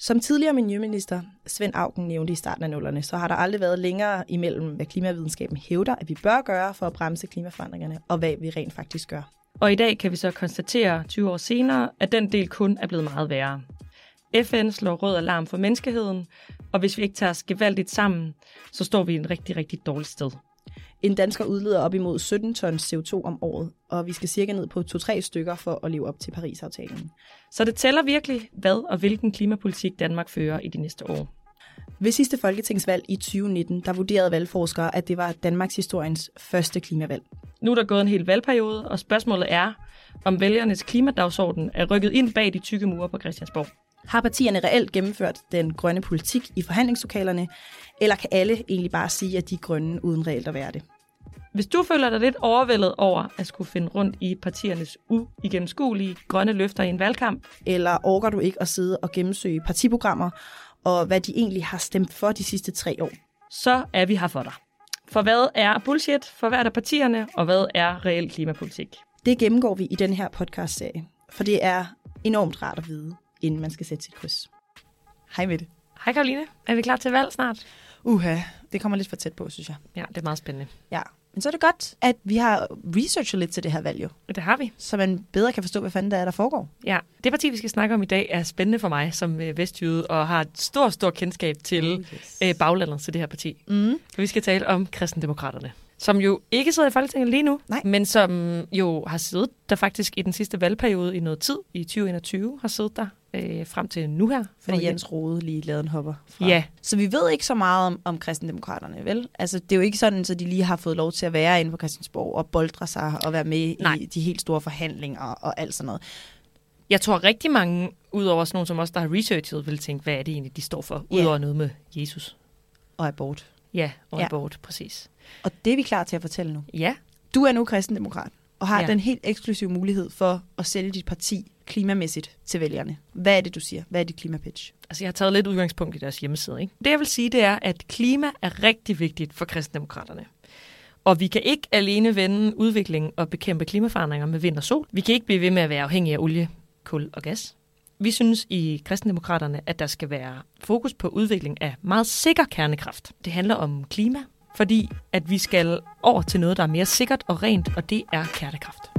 Som tidligere miljøminister Svend Augen nævnte i starten af nullerne, så har der aldrig været længere imellem, hvad klimavidenskaben hævder, at vi bør gøre for at bremse klimaforandringerne, og hvad vi rent faktisk gør. Og i dag kan vi så konstatere 20 år senere, at den del kun er blevet meget værre. FN slår rød alarm for menneskeheden, og hvis vi ikke tager os gevaldigt sammen, så står vi i en rigtig, rigtig dårlig sted. En dansker udleder op imod 17 tons CO2 om året, og vi skal cirka ned på 2-3 stykker for at leve op til Paris-aftalen. Så det tæller virkelig, hvad og hvilken klimapolitik Danmark fører i de næste år. Ved sidste folketingsvalg i 2019, der vurderede valgforskere, at det var Danmarks historiens første klimavalg. Nu er der gået en hel valgperiode, og spørgsmålet er, om vælgernes klimadagsorden er rykket ind bag de tykke mure på Christiansborg. Har partierne reelt gennemført den grønne politik i forhandlingslokalerne, eller kan alle egentlig bare sige, at de er grønne uden reelt at være det? Hvis du føler dig lidt overvældet over at skulle finde rundt i partiernes uigennemskuelige grønne løfter i en valgkamp, eller orker du ikke at sidde og gennemsøge partiprogrammer, og hvad de egentlig har stemt for de sidste tre år, så er vi her for dig. For hvad er bullshit for hvert af partierne, og hvad er reel klimapolitik? Det gennemgår vi i den her podcast-serie, for det er enormt rart at vide, inden man skal sætte sit kryds. Hej med det. Hej Karoline. Er vi klar til valg snart? Uha, det kommer lidt for tæt på, synes jeg. Ja, det er meget spændende. Ja, men så er det godt, at vi har researchet lidt til det her valg jo. Det har vi. Så man bedre kan forstå, hvad fanden der er, der foregår. Ja, det parti, vi skal snakke om i dag, er spændende for mig som øh, vestjyde, og har et stort, stort kendskab til oh, yes. øh, baglandet til det her parti. Mm. Vi skal tale om kristendemokraterne som jo ikke sidder i Folketinget lige nu, Nej. men som jo har siddet der faktisk i den sidste valgperiode i noget tid, i 2021, har siddet der øh, frem til nu her. Fordi Jens Rode lige lavede en hopper fra. Ja. Så vi ved ikke så meget om, om kristendemokraterne, vel? Altså, det er jo ikke sådan, at de lige har fået lov til at være inde på Christiansborg og boldre sig og være med Nej. i de helt store forhandlinger og alt sådan noget. Jeg tror rigtig mange, udover sådan nogen som os, der har researchet, vil tænke, hvad er det egentlig, de står for, yeah. udover noget med Jesus. Og abort. Ja, og ja. abort, præcis. Og det er vi klar til at fortælle nu. Ja. Du er nu kristendemokrat, og har ja. den helt eksklusive mulighed for at sælge dit parti klimamæssigt til vælgerne. Hvad er det, du siger? Hvad er dit klimapitch? Altså, jeg har taget lidt udgangspunkt i deres hjemmeside. Ikke? Det, jeg vil sige, det er, at klima er rigtig vigtigt for kristendemokraterne. Og vi kan ikke alene vende udviklingen og bekæmpe klimaforandringer med vind og sol. Vi kan ikke blive ved med at være afhængige af olie, kul og gas. Vi synes i kristendemokraterne, at der skal være fokus på udvikling af meget sikker kernekraft. Det handler om klima, fordi at vi skal over til noget, der er mere sikkert og rent, og det er kernekraft.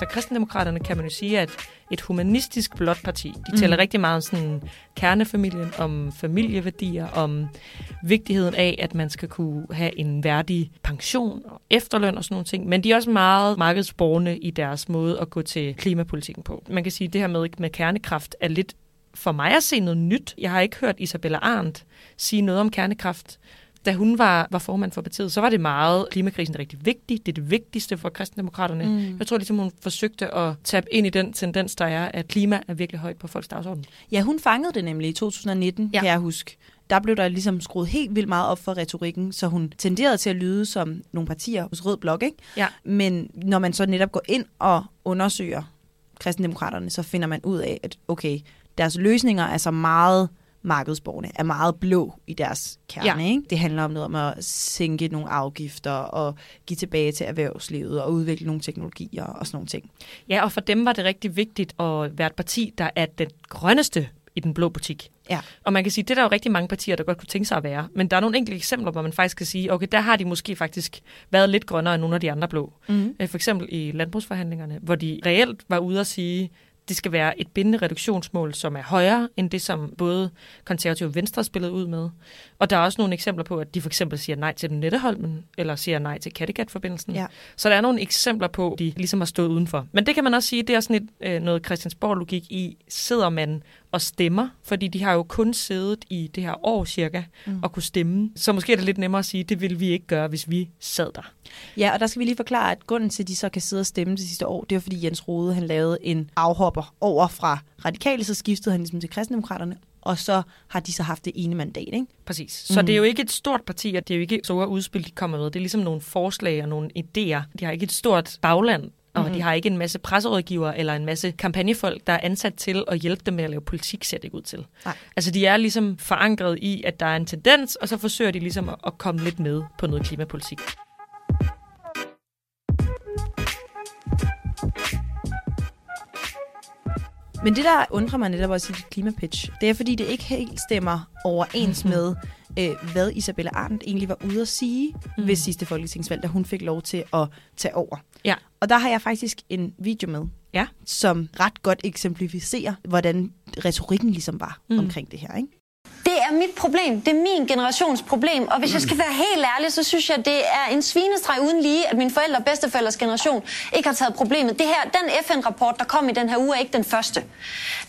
altså kristendemokraterne kan man jo sige, at et humanistisk blot parti. De taler mm. rigtig meget om sådan kernefamilien, om familieværdier, om vigtigheden af, at man skal kunne have en værdig pension efterløn og sådan nogle ting. Men de er også meget markedsborgende i deres måde at gå til klimapolitikken på. Man kan sige, at det her med, med kernekraft er lidt for mig at se noget nyt. Jeg har ikke hørt Isabella Arndt sige noget om kernekraft da hun var, var formand for partiet, så var det meget, klimakrisen er rigtig vigtig, det er det vigtigste for kristendemokraterne. Mm. Jeg tror ligesom, hun forsøgte at tabe ind i den tendens, der er, at klima er virkelig højt på folks dagsorden. Ja, hun fangede det nemlig i 2019, ja. kan jeg huske. Der blev der ligesom skruet helt vildt meget op for retorikken, så hun tenderede til at lyde som nogle partier hos Rød Blok, ikke? Ja. Men når man så netop går ind og undersøger kristendemokraterne, så finder man ud af, at okay, deres løsninger er så meget markedsborgerne er meget blå i deres kerne. Ja. Ikke? Det handler om noget om at sænke nogle afgifter og give tilbage til erhvervslivet og udvikle nogle teknologier og sådan nogle ting. Ja, og for dem var det rigtig vigtigt at være et parti, der er den grønneste i den blå butik. Ja. Og man kan sige, det er der jo rigtig mange partier, der godt kunne tænke sig at være. Men der er nogle enkelte eksempler, hvor man faktisk kan sige, okay, der har de måske faktisk været lidt grønnere end nogle af de andre blå. Mm. For eksempel i landbrugsforhandlingerne, hvor de reelt var ude at sige, det skal være et bindende reduktionsmål, som er højere end det, som både konservative og venstre spillet ud med. Og der er også nogle eksempler på, at de for eksempel siger nej til Netteholmen, eller siger nej til Kattegat-forbindelsen. Ja. Så der er nogle eksempler på, de ligesom har stået udenfor. Men det kan man også sige, det er sådan et, øh, noget Christiansborg-logik i, sidder man og stemmer, fordi de har jo kun siddet i det her år cirka mm. og kunne stemme. Så måske er det lidt nemmere at sige, det vil vi ikke gøre, hvis vi sad der. Ja, og der skal vi lige forklare, at grunden til, at de så kan sidde og stemme det sidste år, det er fordi Jens Rode han lavede en afhopper over fra radikale, så skiftede han ligesom til kristendemokraterne, og så har de så haft det ene mandat, ikke? Præcis. Så mm. det er jo ikke et stort parti, og det er jo ikke store udspil, de kommer med. Det er ligesom nogle forslag og nogle idéer. De har ikke et stort bagland, og mm-hmm. de mhm. har ikke en masse presserådgiver eller en masse kampagnefolk, der er ansat til at hjælpe dem med at lave politik, ser det ikke ud til. Nej. Altså de er ligesom forankret i, at der er en tendens, og så forsøger de ligesom at komme lidt med på noget klimapolitik. Men det, der undrer mig netop også i dit klimapitch, det er, fordi det ikke helt stemmer overens mhm. med øh, hvad Isabella Arndt egentlig var ude at sige mm. ved sidste folketingsvalg, da hun fik lov til at tage over. Ja. Og der har jeg faktisk en video med, Ja. som ret godt eksemplificerer, hvordan retorikken ligesom var mm. omkring det her. Ikke? Er mit problem. Det er min generations problem. Og hvis jeg skal være helt ærlig, så synes jeg, det er en svinestreg uden lige, at mine forældre og bedsteforældres generation ikke har taget problemet. Det her, den FN-rapport, der kom i den her uge, er ikke den første.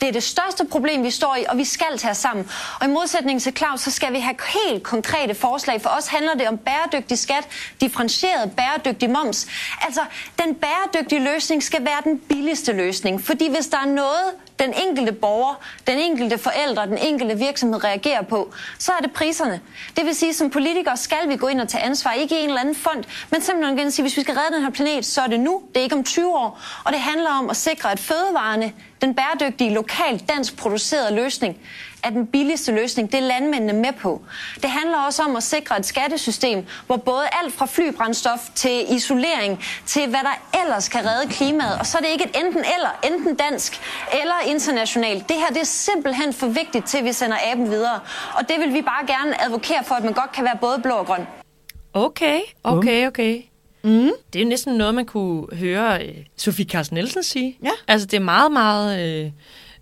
Det er det største problem, vi står i, og vi skal tage os sammen. Og i modsætning til Claus, så skal vi have helt konkrete forslag. For os handler det om bæredygtig skat, differentieret bæredygtig moms. Altså, den bæredygtige løsning skal være den billigste løsning. Fordi hvis der er noget, den enkelte borger, den enkelte forældre, den enkelte virksomhed reagerer på, så er det priserne. Det vil sige, som politikere skal vi gå ind og tage ansvar, ikke i en eller anden fond, men simpelthen igen sige, hvis vi skal redde den her planet, så er det nu, det er ikke om 20 år. Og det handler om at sikre, at fødevarene, den bæredygtige, lokalt dansk producerede løsning, er den billigste løsning. Det er landmændene med på. Det handler også om at sikre et skattesystem, hvor både alt fra flybrændstof til isolering, til hvad der ellers kan redde klimaet, og så er det ikke et enten eller, enten dansk eller internationalt. Det her det er simpelthen for vigtigt til, at vi sender aben videre. Og det vil vi bare gerne advokere for, at man godt kan være både blå og grøn. Okay, okay, okay. Mm. Det er jo næsten noget, man kunne høre øh, Sofie Carsten Nielsen sige. Ja. Altså, det er meget, meget øh,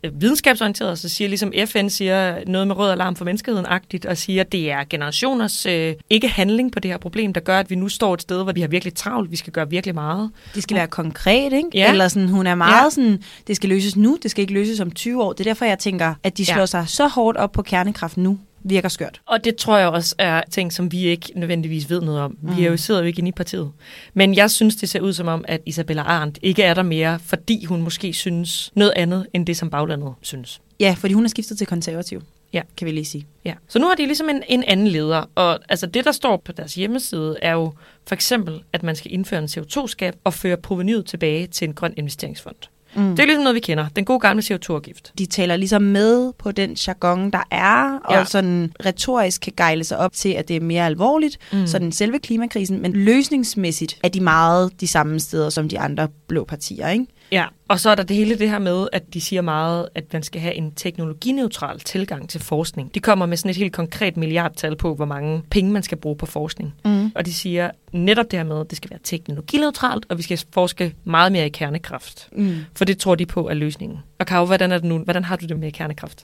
øh, videnskabsorienteret, så siger ligesom FN siger noget med rød alarm for menneskeheden-agtigt, og siger, at det er generationers øh, ikke handling på det her problem, der gør, at vi nu står et sted, hvor vi har virkelig travlt, vi skal gøre virkelig meget. Det skal være konkret, ikke? Ja. Eller sådan, hun er meget Ja. ja. sådan, det skal løses nu, det skal ikke løses om 20 år. Det er derfor, jeg tænker, at de Ja. slår sig så hårdt op på kernekraft nu, virker skørt. Og det tror jeg også er ting, som vi ikke nødvendigvis ved noget om. Vi er jo sidder jo ikke inde i partiet. Men jeg synes, det ser ud som om, at Isabella Arndt ikke er der mere, fordi hun måske synes noget andet, end det, som baglandet synes. Ja, fordi hun er skiftet til konservativ, Ja. kan vi lige sige. Ja. Så nu har de ligesom en, en anden leder, og altså det, der står på deres hjemmeside, er jo for eksempel, at man skal indføre en CO2-skat og føre provenyet tilbage til en grøn investeringsfond. Mm. Det er ligesom noget, vi kender. Den gode gamle CO2-afgift. De taler ligesom med på den jargon, der er, Ja. og sådan retorisk kan gejle sig op til, at det er mere alvorligt, mm. sådan selve klimakrisen, men løsningsmæssigt er de meget de samme steder som de andre blå partier, ikke? Ja, og så er der det hele det her med, at de siger meget, at man skal have en teknologineutral tilgang til forskning. De kommer med sådan et helt konkret milliardtal på, hvor mange penge man skal bruge på forskning. Mm. Og de siger netop det her med, at det skal være teknologineutralt, og vi skal forske meget mere i kernekraft. Mm. For det tror de på er løsningen. Og Karo, hvordan, er det nu? hvordan har du det med kernekraft?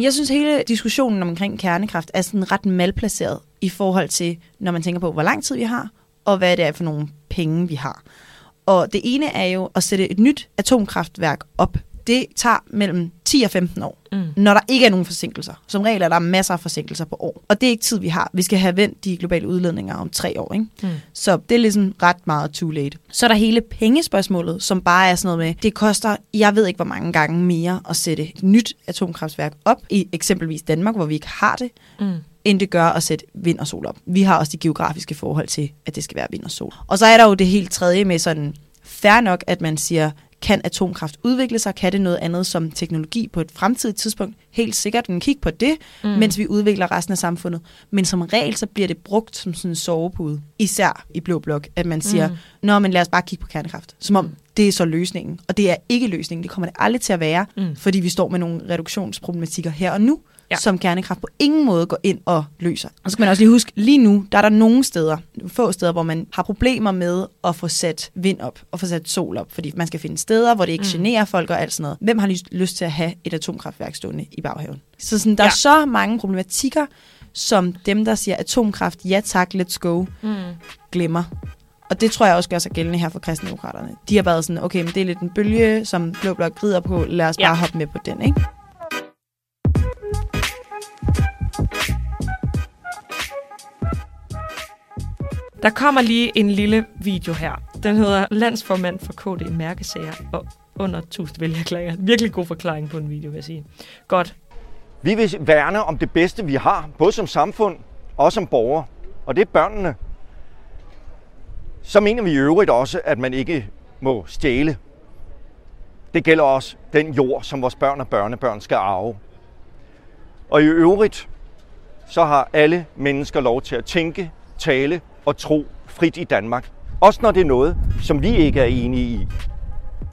Jeg synes, hele diskussionen omkring kernekraft er sådan ret malplaceret i forhold til, når man tænker på, hvor lang tid vi har, og hvad det er for nogle penge, vi har. Og det ene er jo at sætte et nyt atomkraftværk op. Det tager mellem 10 og 15 år, Mm. når der ikke er nogen forsinkelser. Som regel er der masser af forsinkelser på år. Og det er ikke tid, vi har. Vi skal have vendt de globale udledninger om tre år. Ikke? Mm. Så det er ligesom ret meget too late. Så er der hele pengespørgsmålet, som bare er sådan noget med, det koster, jeg ved ikke hvor mange gange mere at sætte et nyt atomkraftværk op i eksempelvis Danmark, hvor vi ikke har det, Mm. End det gør at sætte vind og sol op. Vi har også de geografiske forhold til, at det skal være vind og sol. Og så er der jo det helt tredje med sådan, fair nok, at man siger, kan atomkraft udvikle sig? Kan det noget andet som teknologi på et fremtidigt tidspunkt? Helt sikkert, men kig på det, mm. mens vi udvikler resten af samfundet. Men som regel, så bliver det brugt som sådan en sovepude. Især i Blå Blok, at man siger, mm. nå, men lad os bare kigge på kernekraft. Som om det er så løsningen. Og det er ikke løsningen. Det kommer det aldrig til at være, Mm. fordi vi står med nogle reduktionsproblematikker her og nu, Ja. som kernekraft på ingen måde går ind og løser. Og så skal man også lige huske, lige nu, der er der nogle steder, få steder, hvor man har problemer med at få sat vind op og få sat sol op, fordi man skal finde steder, hvor det ikke Mm. generer folk og alt sådan noget. Hvem har lyst, lyst til at have et atomkraftværk stående i baghaven? Så sådan, der Ja. er så mange problematikker, som dem, der siger atomkraft, ja tak, let's go, Mm. glemmer. Og det tror jeg også gør sig gældende her for kristendemokraterne. De har været sådan, okay, men det er lidt en bølge, som Blå Blok rider på, lad os Ja. bare hoppe med på den, ikke? Der kommer lige en lille video her. Den hedder Landsformand for KD Mærkesager og under 1000 vælgerklæringer. Virkelig god forklaring på en video, vil jeg sige. Godt. Vi vil værne om det bedste, vi har, både som samfund og som borgere, og det er børnene. Så mener vi i øvrigt også, at man ikke må stjæle. Det gælder også den jord, som vores børn og børnebørn skal arve. Og i øvrigt, så har alle mennesker lov til at tænke, tale og tro frit i Danmark. Også når det er noget, som vi ikke er enige i.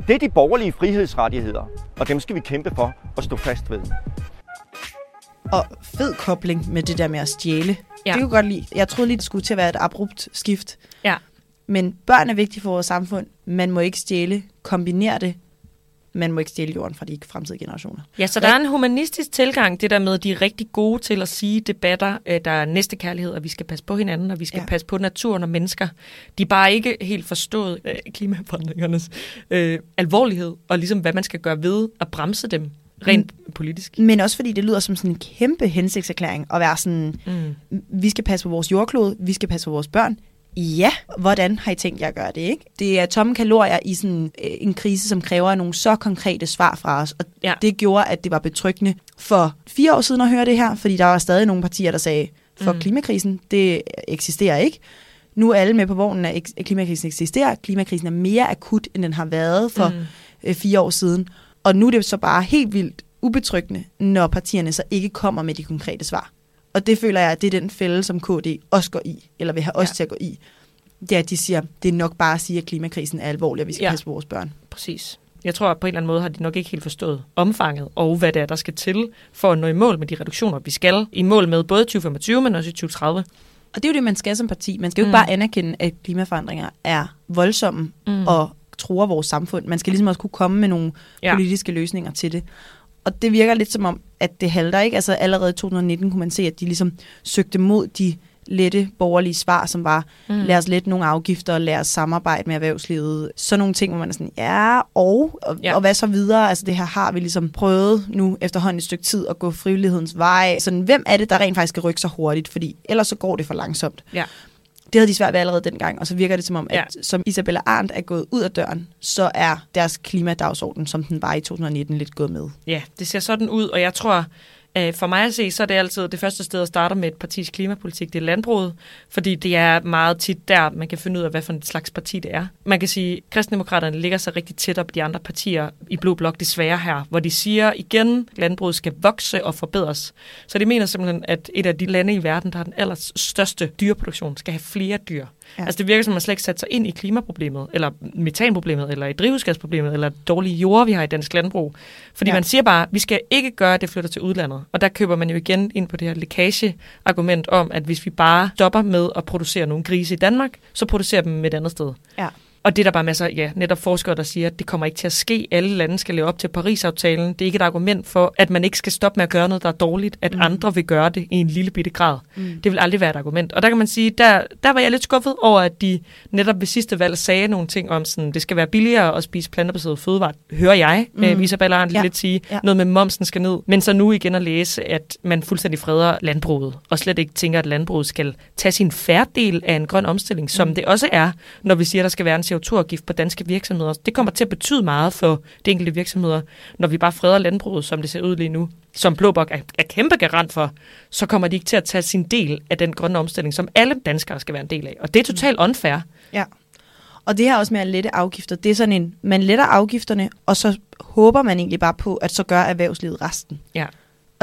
Det er de borgerlige frihedsrettigheder, og dem skal vi kæmpe for at stå fast ved. Og fed kobling med det der med at stjæle. Ja. Det kunne godt lide. Jeg troede lige, det skulle til at være et abrupt skift. Ja. Men børn er vigtige for vores samfund. Man må ikke stjæle. Kombinere det. Man må ikke stjæle jorden fra de fremtidige generationer. Ja, så der er en humanistisk tilgang, det der med, at de er rigtig gode til at sige debatter, der er næste kærlighed, og vi skal passe på hinanden, og vi skal Ja. ja. passe på naturen og mennesker. De er bare ikke helt forstået øh, klimaforandringernes øh, alvorlighed, og ligesom hvad man skal gøre ved at bremse dem rent mm. politisk. Men også fordi det lyder som sådan en kæmpe hensigtserklæring at være sådan, Mm. vi skal passe på vores jordklode, vi skal passe på vores børn. Ja, hvordan har I tænkt jer at gøre det, ikke? Det er tomme kalorier i sådan øh, en krise, som kræver nogle så konkrete svar fra os. Og Ja. det gjorde, at det var betryggende for fire år siden at høre det her, fordi der var stadig nogle partier, der sagde, for mm. Klimakrisen, det eksisterer ikke. Nu er alle med på vognen, at ek- klimakrisen eksisterer. Klimakrisen er mere akut, end den har været for. Mm. øh, fire år siden. Og nu er det så bare helt vildt ubetryggende, når partierne så ikke kommer med de konkrete svar. Og det føler jeg, at det er den fælde, som KD også går i, eller vil have os Ja. til at gå i. Det er, at de siger, det er nok bare at sige, at klimakrisen er alvorlig, og vi skal ja. Passe på vores børn. Præcis. Jeg tror, at på en eller anden måde har de nok ikke helt forstået omfanget, og hvad det er, der skal til for at nå i mål med de reduktioner, vi skal i mål med både i 2025, men også i 2030. Og det er jo det, man skal som parti. Man skal jo ikke Mm. bare anerkende, at klimaforandringer er voldsomme Mm. og tror vores samfund. Man skal ligesom også kunne komme med nogle. Ja. politiske løsninger til det. Og det virker lidt som om, at det halter ikke. Altså allerede i 2019 kunne man se, at de ligesom søgte mod de lette borgerlige svar, som var, mm. lad os lette nogle afgifter, lad os samarbejde med erhvervslivet. Så nogle ting, hvor man er sådan, ja, og, og, ja. Og hvad så videre? Altså det her har vi ligesom prøvet nu efterhånden et stykke tid at gå frivillighedens vej. Sådan, hvem er det, der rent faktisk skal rykke sig hurtigt? Fordi ellers så går det for langsomt. Ja. Det havde de svært ved allerede dengang, og så virker det som om, at Ja. som Isabella Arndt er gået ud af døren, så er deres klimadagsorden, som den var i 2019, lidt gået med. Ja, det ser sådan ud, og jeg tror, øh, for mig at se, så er det altid det første sted at starte med et partis klimapolitik, det er landbruget, fordi det er meget tit der, man kan finde ud af, hvad for en slags parti det er. Man kan sige, at kristendemokraterne ligger sig rigtig tæt op de andre partier i Blå Blok, desværre her, hvor de siger igen, at landbruget skal vokse og forbedres. Så de mener simpelthen, at et af de lande i verden, der har den allerstørste dyreproduktion, skal have flere dyr. Ja. Altså det virker som, at man slet ikke sat sig ind i klimaproblemet, eller metanproblemet, eller i drivhusgasproblemet, eller dårlige jord, vi har i dansk landbrug. Fordi Ja. man siger bare, at vi skal ikke gøre, at det flytter til udlandet. Og der køber man jo igen ind på det her lækage-argument om, at hvis vi bare stopper med at producere nogle grise i Danmark, så producerer dem et andet sted. Ja. Og det er der bare masser, ja, netop forskere, der siger, at det kommer ikke til at ske. Alle lande skal leve op til Paris-aftalen. Det er ikke et argument for, at man ikke skal stoppe med at gøre noget, der er dårligt, at Mm. andre vil gøre det i en lille bitte grad. Mm. Det vil aldrig være et argument. Og der kan man sige, der, der var jeg lidt skuffet over, at de netop ved sidste valg sagde nogle ting om, sådan, det skal være billigere at spise plantebaseret fødevarer, hører jeg, Mm. øh, Isabella Arndt Ja. lidt sige. Ja. Noget med momsen skal ned. Men så nu igen at læse, at man fuldstændig freder landbruget, og slet ikke tænker, at landbruget skal tage sin færdel af en grøn omstilling, som Mm. det også er, når vi siger, at der skal være en CO2-afgift på danske virksomheder. Det kommer til at betyde meget for de enkelte virksomheder, når vi bare freder landbruget, som det ser ud lige nu, som Blåbok er, er kæmpe garant for, så kommer de ikke til at tage sin del af den grønne omstilling, som alle danskere skal være en del af. Og det er totalt unfair. Ja. Og det her også med at lette afgifter, det er sådan en, man letter afgifterne, og så håber man egentlig bare på, at så gør erhvervslivet resten. Ja.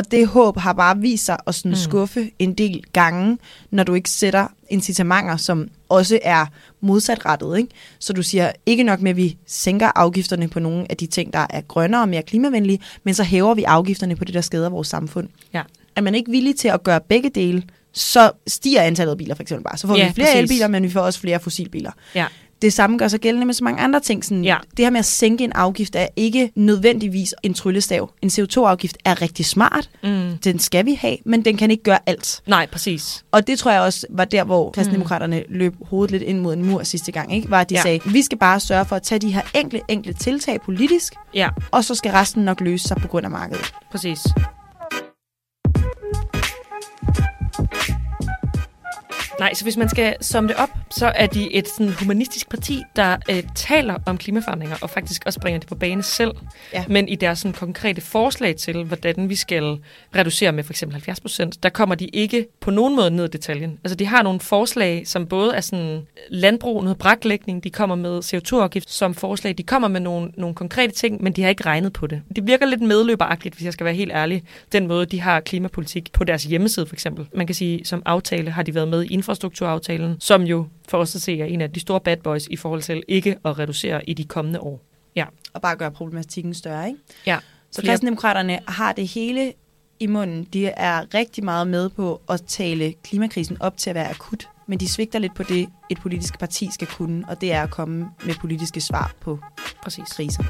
Og det håb har bare vist sig at sådan Mm. skuffe en del gange, når du ikke sætter incitamenter, som også er modsatrettet. Ikke? Så du siger ikke nok med, at vi sænker afgifterne på nogle af de ting, der er grønnere og mere klimavenlige, men så hæver vi afgifterne på det, der skader vores samfund. Ja. Er man ikke villig til at gøre begge dele, så stiger antallet af biler for eksempel bare. Så får Ja, vi flere præcis. elbiler, men vi får også flere fossilbiler. Ja. Det samme gør sig gældende med så mange andre ting. Sådan, Ja. Det her med at sænke en afgift er ikke nødvendigvis en tryllestav. En CO2-afgift er rigtig smart. Mm. Den skal vi have, men den kan ikke gøre alt. Nej, præcis. Og det tror jeg også var der, hvor kristendemokraterne mm. løb hovedet lidt ind mod en mur sidste gang. Ikke? Var, at de ja. Ja. sagde, vi skal bare sørge for at tage de her enkle, enkle tiltag politisk, Ja, og så skal resten nok løse sig på grund af markedet. præcis. Nej, så hvis man skal summe det op, så er de et sådan humanistisk parti, der øh, taler om klimaforandringer, og faktisk også bringer det på bane selv. Ja. Men i deres sådan, konkrete forslag til, hvordan vi skal reducere med for eksempel 70 procent, der kommer de ikke på nogen måde ned i detaljen. Altså de har nogle forslag, som både er sådan landbrug, noget braklægning, de kommer med CO2-afgift som forslag, de kommer med nogle, nogle konkrete ting, men de har ikke regnet på det. Det virker lidt medløberagtigt, hvis jeg skal være helt ærlig, den måde, de har klimapolitik på deres hjemmeside for eksempel. Man kan sige, som aftale har de været med i infrastrukturaftalen, som jo for os at se er en af de store bad boys i forhold til ikke at reducere i de kommende år. Ja. Og bare gøre problematikken større, ikke? Ja. Så Flere- kristendemokraterne har det hele i munden. De er rigtig meget med på at tale klimakrisen op til at være akut, men de svigter lidt på det, et politisk parti skal kunne, og det er at komme med politiske svar på Præcis. kriser.